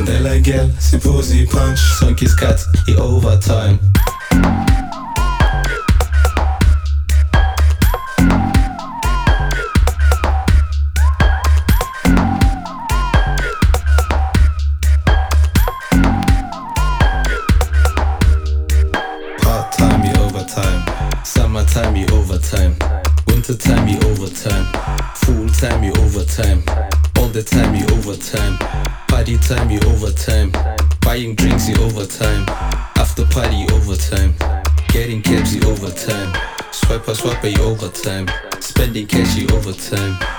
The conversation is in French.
Sen eller gel, symposiepunk, sunkis katt i overtime. time. Spending cash you overtime.